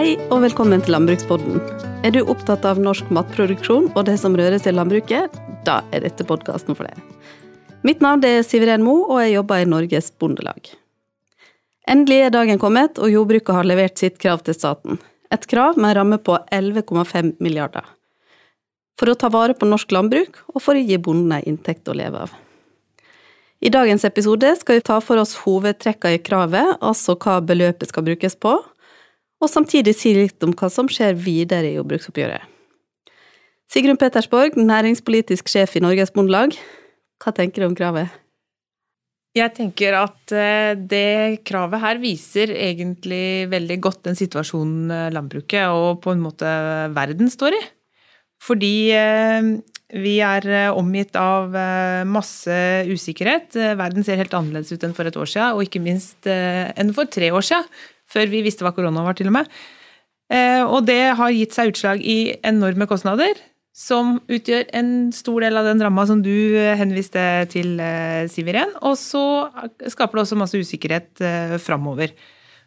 Hei og velkommen til Landbrukspodden. Er du opptatt av norsk matproduksjon og det som røres i landbruket? Da er dette podkasten for deg. Mitt navn er Siveren Mo, og jeg jobber i Norges Bondelag. Endelig er dagen kommet, og jordbruket har levert sitt krav til staten. Et krav med en ramme på 11,5 milliarder. For å ta vare på norsk landbruk, og for å gi bonden ei inntekt å leve av. I dagens episode skal vi ta for oss hovedtrekka i kravet, altså hva beløpet skal brukes på, og samtidig si litt om hva som skjer videre i jordbruksoppgjøret. Sigrun Pettersborg, næringspolitisk sjef i Norges Bondelag, hva tenker du om kravet? Jeg tenker at eh, det kravet her viser egentlig veldig godt den situasjonen eh, landbruket og på en måte verden står i. Fordi eh, vi er omgitt av masse usikkerhet. Verden ser helt annerledes ut enn for et år siden, og ikke minst enn for tre år siden før vi visste hva korona var, til og med. Eh, og det har gitt seg utslag i enorme kostnader, som utgjør en stor del av den ramma som du eh, henviste til, eh, Siv Irén. Og så skaper det også masse usikkerhet framover.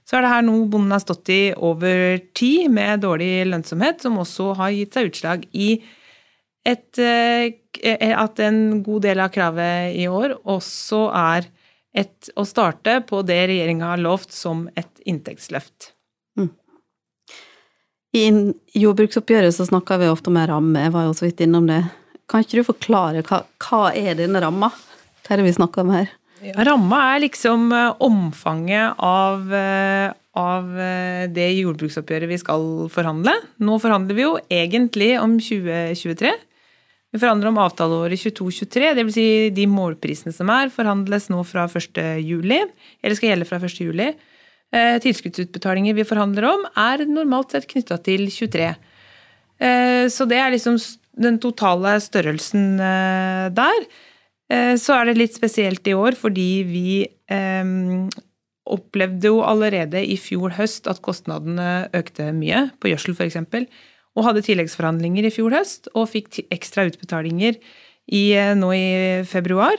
Så er det her noe bonden har stått i over tid, med dårlig lønnsomhet, som også har gitt seg utslag i et, at en god del av kravet i år også er et, å starte på det regjeringa har lovt som et inntektsløft. Mm. I jordbruksoppgjøret så snakker vi ofte om en ramme, jeg var jo så vidt innom det. Kan ikke du forklare hva, hva er denne ramma? Hva er det vi snakker om her? Ja, ramma er liksom eh, omfanget av, eh, av eh, det jordbruksoppgjøret vi skal forhandle. Nå forhandler vi jo egentlig om 2023. Vi forhandler om avtaleåret 22-23, dvs. Si de målprisene som er, forhandles nå fra 1. juli, eller skal gjelde fra 1. juli. Eh, tilskuddsutbetalinger vi forhandler om, er normalt sett knytta til 23. Eh, så det er liksom den totale størrelsen eh, der. Så er det litt spesielt i år fordi vi opplevde jo allerede i fjor høst at kostnadene økte mye, på gjødsel f.eks og hadde tilleggsforhandlinger i fjor høst og fikk ekstra utbetalinger i, eh, nå i februar.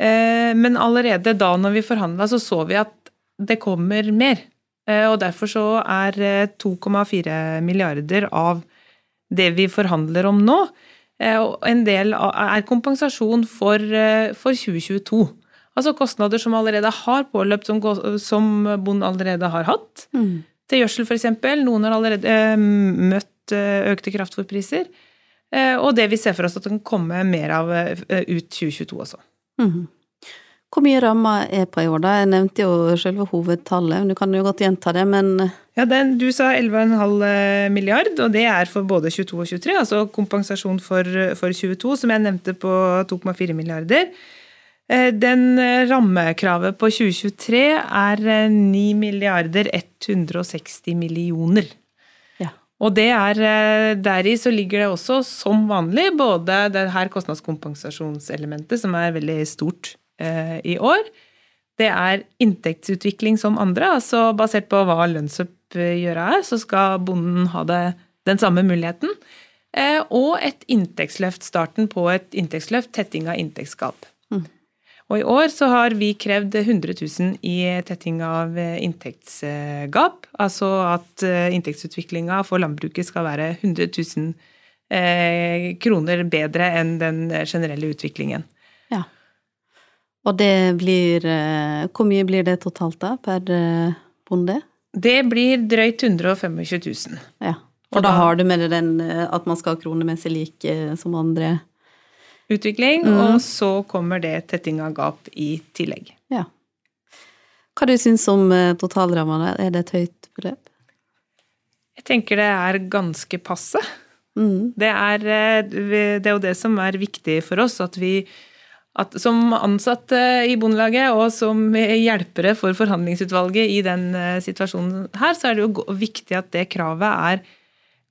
Eh, men allerede da når vi forhandla, så så vi at det kommer mer. Eh, og derfor så er 2,4 milliarder av det vi forhandler om nå, en del er kompensasjon for, for 2022. Altså kostnader som allerede har påløpt, som, som bonden allerede har hatt. Mm. Til gjødsel, f.eks. Noen har allerede møtt Eh, økte kraftfôrpriser. Eh, og det vi ser for oss at det kan komme mer av eh, ut 2022 også. Mm. Hvor mye ramma er på i år, da? Jeg nevnte jo selve hovedtallet, men du kan jo godt gjenta det, men Ja, den, du sa 11,5 milliard, og det er for både 22 og 23, altså kompensasjon for, for 22, som jeg nevnte på 2,4 milliarder. Den rammekravet på 2023 er 9 milliarder 160 millioner. Og er, eh, deri så ligger det også, som vanlig, både det her kostnadskompensasjonselementet, som er veldig stort eh, i år. Det er inntektsutvikling som andre, altså basert på hva lønnsoppgjøret er, så skal bonden ha det, den samme muligheten. Eh, og et inntektsløft, starten på et inntektsløft, tetting av inntektsgap. Og i år så har vi krevd 100 000 i tetting av eh, inntektsgap. Altså at eh, inntektsutviklinga for landbruket skal være 100 000 eh, kroner bedre enn den generelle utviklingen. Ja. Og det blir Hvor mye blir det totalt da, per bonde? Det blir drøyt 125 000. Ja. For da, da har du med deg den at man skal ha kronemessig like som andre? Utvikling, mm. og så kommer det tetting av gap i tillegg. Ja. Hva du syns om totalrammene? Er det et høyt beløp? Jeg tenker det er ganske passe. Mm. Det, er, eh, det, er, jo det som er viktig for oss, at vi at som ansatte i Bondelaget og som hjelpere for forhandlingsutvalget i den eh, situasjonen her, så er det jo viktig at det kravet er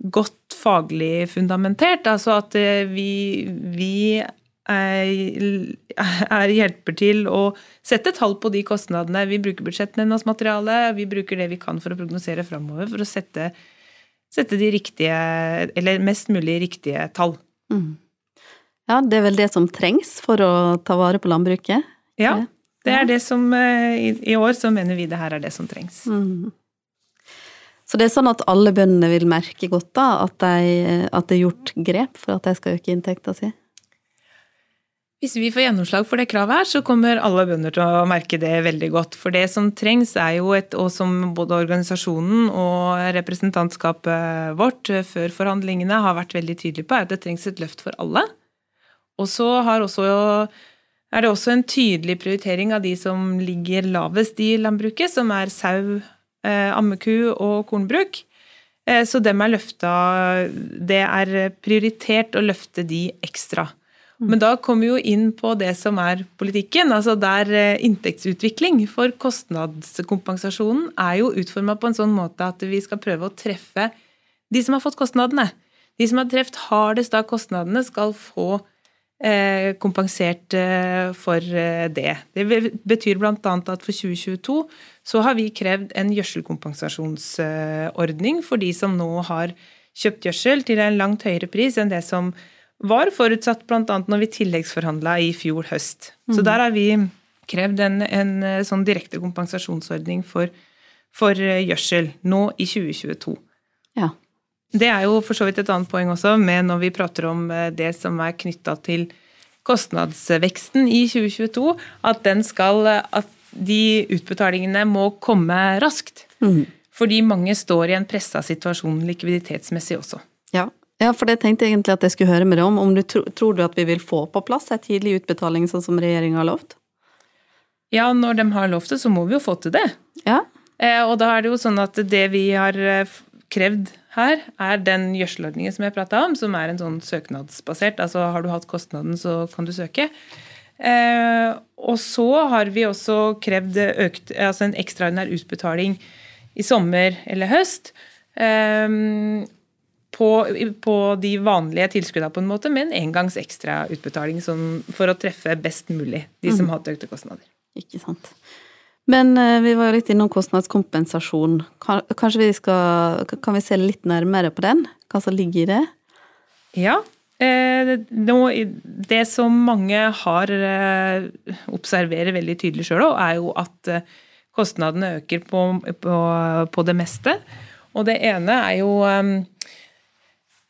godt faglig fundamentert. Altså at eh, vi, vi er, er hjelper til å sette tall på de kostnadene. Vi bruker budsjettnemndas materiale, vi bruker det vi kan for å prognosere framover, for å sette, sette, de riktige, eller mest mulig riktige tall. Mm. Ja, det er vel det som trengs for å ta vare på landbruket? Ja, det er det som i, I år så mener vi det her er det som trengs. Mm. Så det er sånn at alle bøndene vil merke godt da, at, de, at det er gjort grep for at de skal øke inntekta si? Hvis vi får gjennomslag for det kravet her, så kommer alle bønder til å merke det veldig godt. For det som trengs, er jo et, og som både organisasjonen og representantskapet vårt før forhandlingene har vært veldig tydelige på, er at det trengs et løft for alle. Og så er det også en tydelig prioritering av de som ligger lavest i landbruket, som er sau, ammeku og kornbruk. Eh, så dem er løfta Det er prioritert å løfte de ekstra. Men da kommer vi jo inn på det som er politikken. altså der eh, Inntektsutvikling for kostnadskompensasjonen er jo utforma på en sånn måte at vi skal prøve å treffe de som har fått kostnadene. De som har truffet hardest av kostnadene, skal få eh, kompensert eh, for eh, det. Det betyr bl.a. at for 2022 så har vi krevd en gjødselkompensasjonsordning for de som nå har kjøpt gjødsel til en langt høyere pris enn det som var forutsatt bl.a. når vi tilleggsforhandla i fjor høst. Mm. Så der har vi krevd en, en eh, sånn direkte kompensasjonsordning for, for eh, gjødsel nå i 2022. Ja. Det er jo for så vidt et annet poeng også, med når vi prater om eh, det som er knytta til kostnadsveksten i 2022, at den skal At de utbetalingene må komme raskt. Mm. Fordi mange står i en pressa situasjon likviditetsmessig også. Ja, ja, for det tenkte jeg egentlig at jeg skulle høre med deg om. om du tro, tror du at vi vil få på plass en tidlig utbetaling, sånn som regjeringa har lovt? Ja, når de har lovt det, så må vi jo få til det. Ja. Eh, og da er det jo sånn at det vi har eh, krevd her, er den gjødselordningen som jeg prata om, som er en sånn søknadsbasert. Altså har du hatt kostnaden, så kan du søke. Eh, og så har vi også krevd økt, altså en ekstraordinær utbetaling i sommer eller høst. Eh, på, på de vanlige tilskuddene, på en måte, med en engangs ekstra utbetaling for å treffe best mulig de som mm. har hatt økte kostnader. Ikke sant. Men eh, vi var jo litt innom kostnadskompensasjon. Kanskje vi skal Kan vi se litt nærmere på den? Hva som ligger i det? Ja. Eh, det som mange har eh, observerer veldig tydelig sjøl òg, er jo at kostnadene øker på, på, på, det meste. Og det ene er jo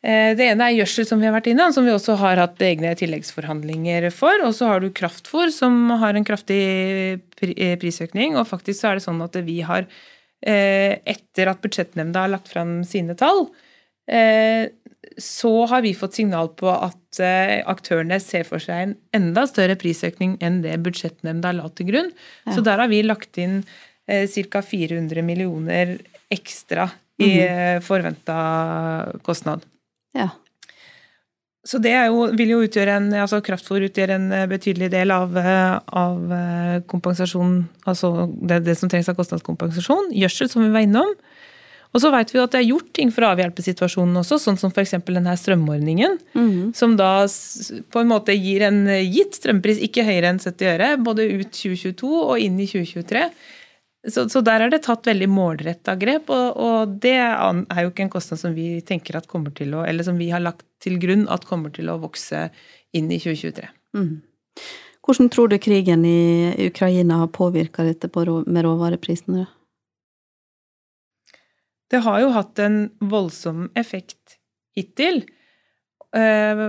det ene er gjødsel, som vi har vært inne, som vi også har hatt egne tilleggsforhandlinger for. Og så har du kraftfôr, som har en kraftig eh, prisøkning. Og faktisk så er det sånn at vi har, eh, etter at budsjettnemnda har lagt fram sine tall, så har vi fått signal på at aktørene ser for seg en enda større prisøkning enn det budsjettnemnda la til grunn. Ja. Så der har vi lagt inn ca. 400 millioner ekstra i mm. forventa kostnad. Ja. Så det jo, vil jo utgjøre en altså Kraftfôr utgjør en eh, betydelig del av, eh, av kompensasjonen, kompensasjon, altså det, det, som trengs av kostnadskompensasjon. Gjødsel, som vi var innom. Og så vet vi at det er gjort ting for å avhjelpe situasjonen også, sånn som f.eks. denne strømordningen. Mm. Som da på en måte gir en gitt strømpris ikke høyere enn 70 øre, både ut 2022 og inn i 2023. Så, så, der er det tatt veldig målretta grep, og, og, det er jo ikke en kostnad som vi tenker at kommer til å Eller som vi har lagt til grunn at kommer til å vokse inn i 2023. Mm. Hvordan tror du krigen i Ukraina har påvirka dette med råvareprisene? Det har jo hatt en voldsom effekt hittil. Eh,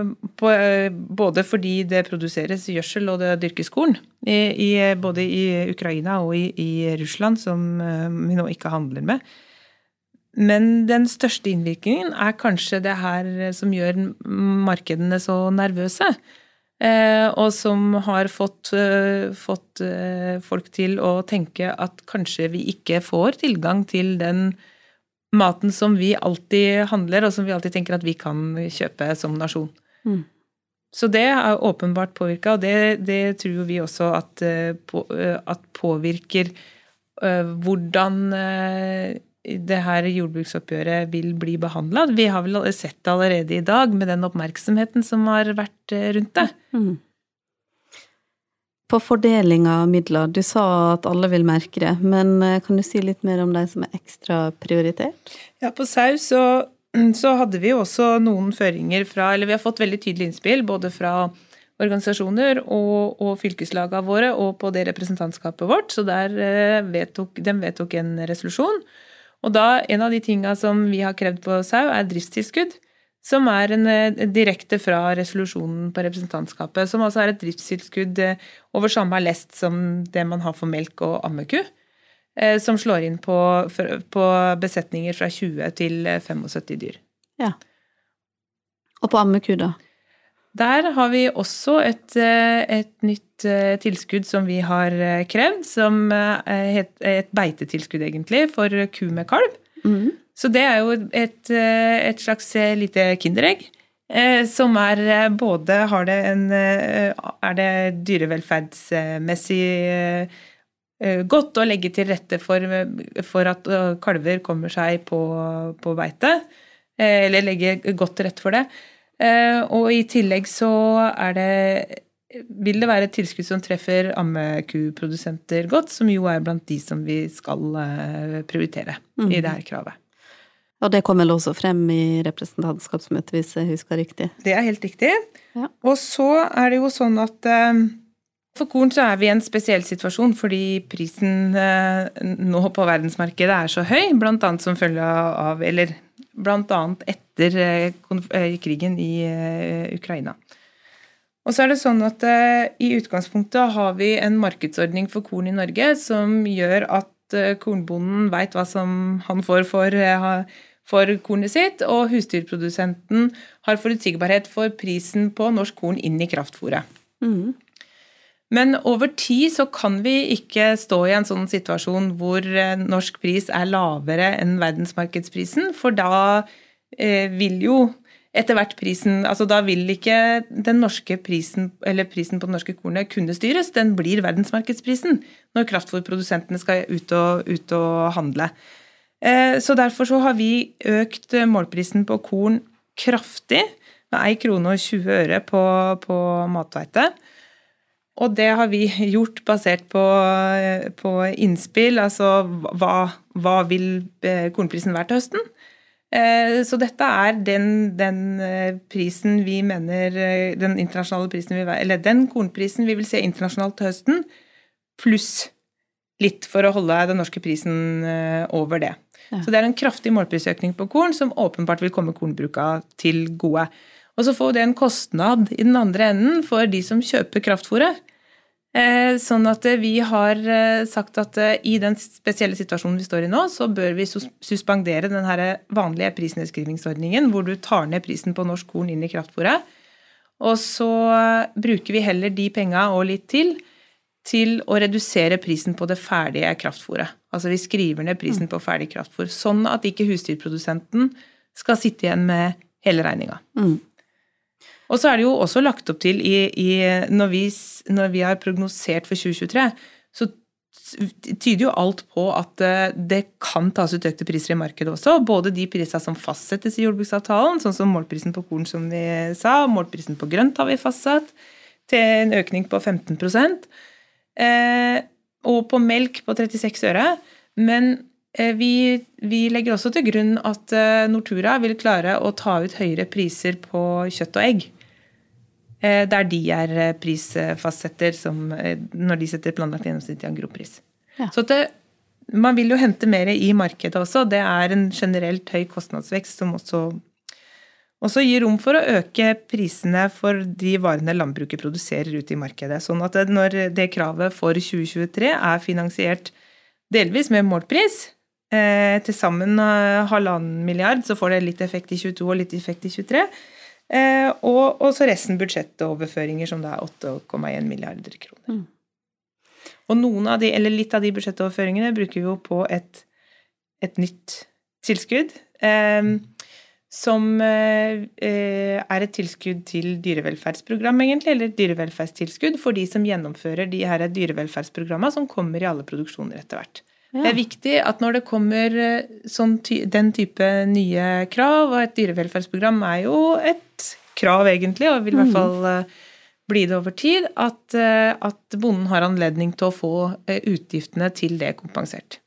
eh, både fordi det produseres gjødsel og det dyrkes korn, både i Ukraina og i, Russland, som eh, vi nå ikke handler med. Men den største innvirkningen er kanskje det her som gjør markedene så nervøse. Og som har fått, fått folk til å tenke at kanskje vi ikke får tilgang til den maten som vi alltid handler, og som vi alltid tenker at vi kan kjøpe som nasjon. Mm. Så det er åpenbart påvirka, og det, det, tror vi også at, eh, eh, at påvirker eh, hvordan det her jordbruksoppgjøret vil bli behandla. Vi har vel sett det allerede i dag med den oppmerksomheten som har vært rundt det. Mm på fordeling av midler. Du sa at alle vil merke det, men eh, kan du si litt mer om de som er ekstra prioritert? Ja, på sau så, så hadde vi også noen føringer fra Eller vi har fått veldig tydelige innspill både fra organisasjoner og, og fylkeslagene våre og på det representantskapet vårt. Så der eh, vedtok, de vedtok en resolusjon. Og da, en av de tinga som vi har krevd på sau, er driftstilskudd. Som er en, eh, direkte fra resolusjonen på representantskapet. Som altså er et driftstilskudd eh, over samme lest som det man har for melk og ammeku. Eh, som slår inn på, på besetninger fra 20 til 75 dyr. Ja. Og på ammeku, da? Der har vi også et, et, nytt tilskudd som vi har krevd, som er et beitetilskudd, egentlig, for ku med kalv. Mm. Så det er jo et, et slags lite kinderegg. Som er både har det en Er det dyrevelferdsmessig godt å legge til rette for, for at kalver kommer seg på, på beite? Eller legge godt til rette for det. Og i tillegg så er det vil det være et tilskudd som treffer ammekuprodusenter godt, som jo er blant de som vi skal eh, prioritere mm. i det her kravet. Og det kom vel også frem i representantskapsmøtet, hvis jeg husker riktig? Det er helt riktig. Ja. Og så er det jo sånn at eh, for korn så er vi i en spesiell situasjon fordi prisen eh, nå på verdensmarkedet er så høy, annet som følge av Eller bl.a. etter krigen i Ukraina. Og så er det sånn at I utgangspunktet har vi en markedsordning for korn i Norge som gjør at kornbonden veit hva som han får for, for, kornet sitt, og husdyrprodusenten har forutsigbarhet for prisen på norsk korn inn i kraftfôret. Mm. Men over tid så kan vi ikke stå i en sånn situasjon hvor norsk pris er lavere enn verdensmarkedsprisen, for da vil jo etter hvert prisen altså Da vil ikke den norske prisen, eller prisen på det norske kornet kunne styres. Den blir verdensmarkedsprisen når kraftfôrprodusentene skal ut og, ut og handle. Eh, så derfor så har vi økt målprisen på korn kraftig, med 1 krone og 20 øre på, på mathveite. Og det har vi gjort basert på, på innspill, altså hva, hva vil eh, kornprisen være til høsten? Eh, så dette er den, den, eh, prisen vi mener eh, Den internasjonale prisen vi, Eller den kornprisen vi vil se internasjonalt til høsten, pluss litt for å holde den norske prisen over det. Ja. Så det er en kraftig målprisøkning på korn som åpenbart vil komme kornbruka til gode. Og så får det en kostnad i den andre enden for de som kjøper kraftfôret. Eh, sånn at eh, vi har eh, sagt at i den spesielle situasjonen vi står i nå, så bør vi suspendere den vanlige prisnedskrivningsordningen hvor du tar ned prisen på norsk korn inn i kraftfôret. Og så bruker vi heller de penga og litt til til å redusere prisen på det ferdige kraftfôret. Altså vi skriver ned prisen mm. på ferdig kraftfôr, sånn at ikke husdyrprodusenten skal sitte igjen med hele regninga. Mm. Og så er det jo også lagt opp til i, i når, vi, når, vi, har prognosert for 2023, så tyder jo alt på at eh, det kan tas ut økte priser i markedet også. Både de prisene som fastsettes i jordbruksavtalen, sånn som målprisen på korn, som vi sa, målprisen på grønt har vi fastsatt til en økning på 15 eh, og på melk på 36 øre. Men eh, vi, vi, legger også til grunn at eh, Nortura vil klare å ta ut høyere priser på kjøtt og egg. Eh, der de er eh, prisfastsetter som, eh, når de setter planlagt gjennomsnittlig angropris. Ja. Så det, man vil jo hente mer i markedet også. Det er en generelt høy kostnadsvekst som også, også gir rom for å øke prisene for de varene landbruket produserer ute i markedet. Sånn at når det kravet for 2023 er finansiert delvis med målpris, eh, til sammen halvannen milliard, så får det litt effekt i 22 og litt effekt i 23 Eh, og, og, så resten budsjettoverføringer, som da er 8,1 milliarder kroner. Mm. Og noen av de, eller litt av de budsjettoverføringene bruker vi jo på et, et nytt tilskudd. Eh, som eh, er et tilskudd til dyrevelferdsprogram, egentlig, eller et dyrevelferdstilskudd for de som gjennomfører de her dyrevelferdsprogrammene som kommer i alle produksjoner etter hvert. Ja. Det er viktig at når det kommer eh, sånn ty den type nye krav, og et dyrevelferdsprogram er jo et krav egentlig, og vil i hvert mm. fall bli det over tid, at, at, bonden har anledning til å få utgiftene til det kompensert.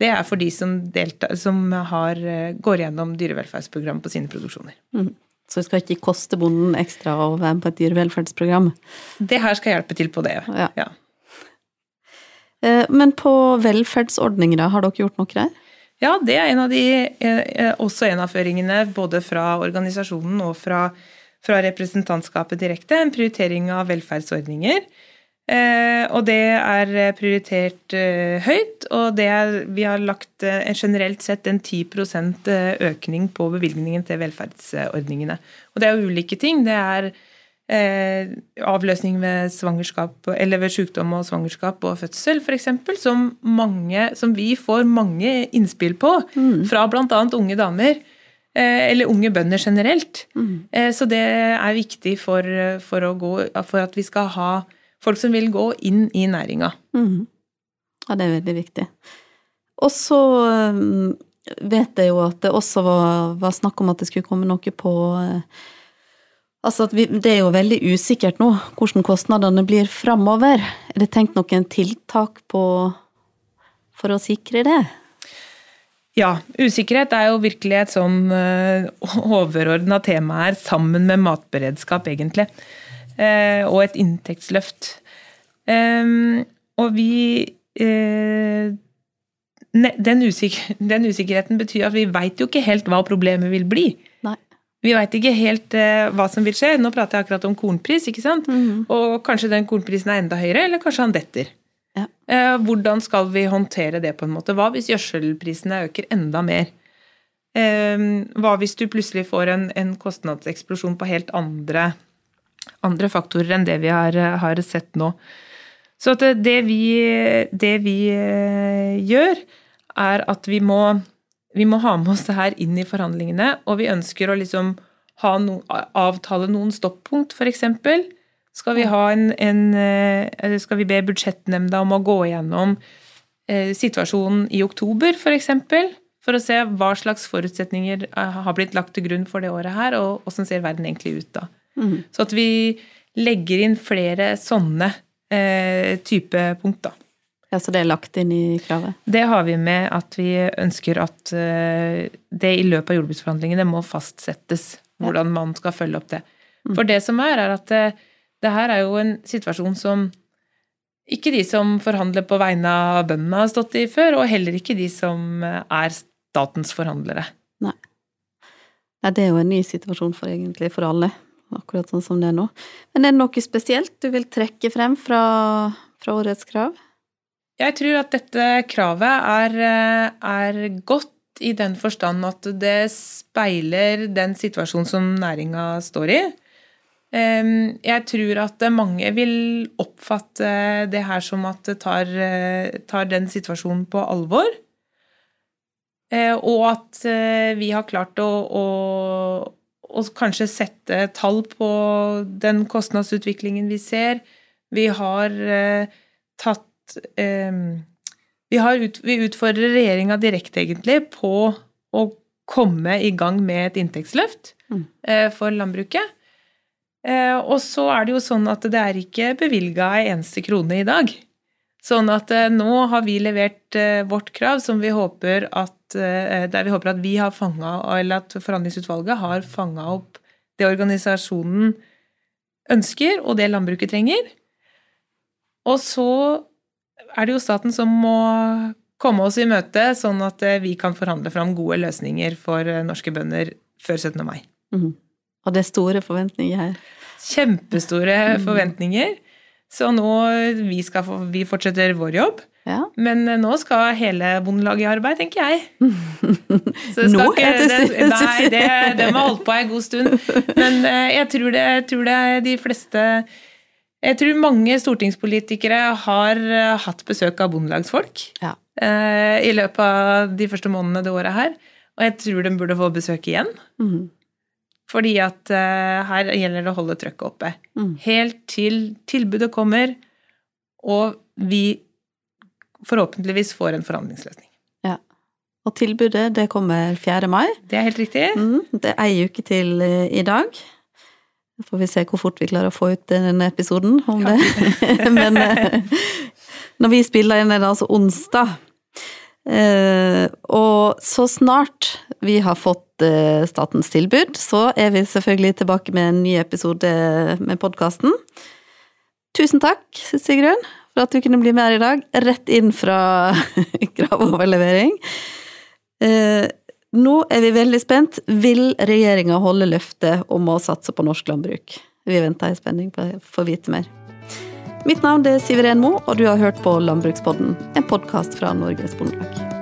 Det er for de som, deltar, som har, går gjennom dyrevelferdsprogram på sine produksjoner. Mm. Så det skal ikke koste bonden ekstra å være med på et dyrevelferdsprogram? Det her skal hjelpe til på det, ja. ja. Men på velferdsordninger, har dere gjort noe der? Ja, det er en av de, eh, også en av føringene både fra organisasjonen og fra, fra representantskapet direkte. En prioritering av velferdsordninger. Eh, og det er prioritert eh, høyt, og er, vi har lagt eh, generelt sett en 10% økning på bevilgningen til velferdsordningene. Og det er ulike ting. Det er avløsning ved eller ved sykdom og svangerskap og fødsel, f.eks., som, som vi får mange innspill på mm. fra bl.a. unge damer. Eller unge bønder generelt. Mm. Så det er viktig for, for, gå, for at vi skal ha folk som vil gå inn i næringa. Mm. Ja, det er veldig viktig. Og så um, vet jeg jo at det også var, var, snakk om at det skulle komme noe på eh, Altså at vi, det er jo veldig usikkert nå hvordan kostnadene blir framover. Er det tenkt noen tiltak på for å sikre det? Ja, usikkerhet er jo virkelig et sånn uh, overordna tema her, sammen med matberedskap, egentlig. Eh, og et inntektsløft. Og vi eh, den, usikker, den, usikkerheten betyr at vi veit jo ikke helt hva problemet vil bli. Nei. Vi veit ikke helt uh, hva som vil skje. Nå prater jeg akkurat om kornpris, ikke sant? Mm. Og kanskje den kornprisen er enda høyere, eller kanskje han detter. Ja. Hvordan skal vi håndtere det på en måte? Hva hvis gjødselprisene øker enda mer? Uh, hva hvis du plutselig får en, en kostnadseksplosjon på helt andre andre faktorer enn det vi har, har sett nå. Så det vi, det vi, eh, gjør, er at vi må, vi må, ha med oss det her inn i forhandlingene, og vi ønsker å liksom no, avtale noen stoppunkt, f.eks. Skal vi, en, en, eh, skal vi be budsjettnemnda om å gå gjennom eh, situasjonen i oktober, f.eks.? For, for å se hva slags forutsetninger har blitt lagt til grunn for det året her, og åssen ser verden egentlig ut da. Mm. Så at vi legger inn flere sånne eh, type punkt, da. Ja, Så det er lagt inn i kravet? Det har vi med at vi ønsker at eh, det i løpet av jordbruksforhandlingene må fastsettes hvordan man skal følge opp det. Mm. For det som er, er at det, eh, det her er jo en situasjon som ikke de som forhandler på vegne av bøndene har stått i før, og heller ikke de som eh, er statens forhandlere. Nei. Nei, det er jo en ny situasjon for egentlig for alle akkurat sånn som det er nå. Men er det noe spesielt du vil trekke frem fra, fra årets krav? Jeg tror at dette kravet er, er, godt i den forstand at det speiler den situasjonen som næringa står i. Jeg tror at mange vil oppfatte det her som at det tar, tar den situasjonen på alvor. Eh, og at eh, vi har klart å, å, og kanskje sette tall på den kostnadsutviklingen vi ser. Vi har eh, tatt eh, vi, har ut, vi, utfordrer regjeringa direkte, egentlig, på å komme i gang med et inntektsløft mm. eh, for landbruket. Eh, og så er det jo sånn at det er ikke bevilga ei eneste krone i dag. Sånn at eh, nå har vi levert eh, vårt krav, som vi håper at der vi håper at vi har fanga, eller at forhandlingsutvalget har fanga opp det organisasjonen ønsker, og det landbruket trenger. Og så er det jo staten som må komme oss i møte, sånn at eh, vi kan forhandle fram gode løsninger for eh, norske bønder før 17. mai. Mm. Og det er store forventninger her? Kjempestore mm. forventninger. Så nå vi, skal, vi fortsetter vår jobb. Ja. Men eh, nå skal hele Bondelaget i arbeid, tenker jeg. nå? Ikke, det, nei, det, det må holde på en god stund. Men eh, jeg tror det, jeg tror det de fleste Jeg tror mange stortingspolitikere har eh, hatt besøk av bondelagsfolk ja. i løpet av de første månedene det året her. Og jeg tror de burde få besøk igjen. Mm. Fordi at her gjelder det å holde trøkket oppe. Mm. Helt til tilbudet kommer, og vi forhåpentligvis får en forhandlingsløsning. Ja. Og tilbudet det kommer 4. mai. Det er helt riktig. Mm, det er ei uke til eh, i dag. Så får vi se hvor fort vi klarer å få ut denne episoden om ja. det. Men eh, når vi spiller inn, er det altså onsdag. Eh, og så snart vi har fått statens tilbud, så er vi selvfølgelig tilbake med en ny episode med podkasten. Tusen takk, Sigrun for at du kunne bli med her i dag. Rett inn fra gravoverlevering. Eh, nå er vi veldig spent. Vil regjeringa holde løftet om å satse på norsk landbruk? Vi venter i spenning på å få vite mer. Mitt navn er Siveren Mo, og du har hørt på Landbrukspodden, en podkast fra Norges Bondelag.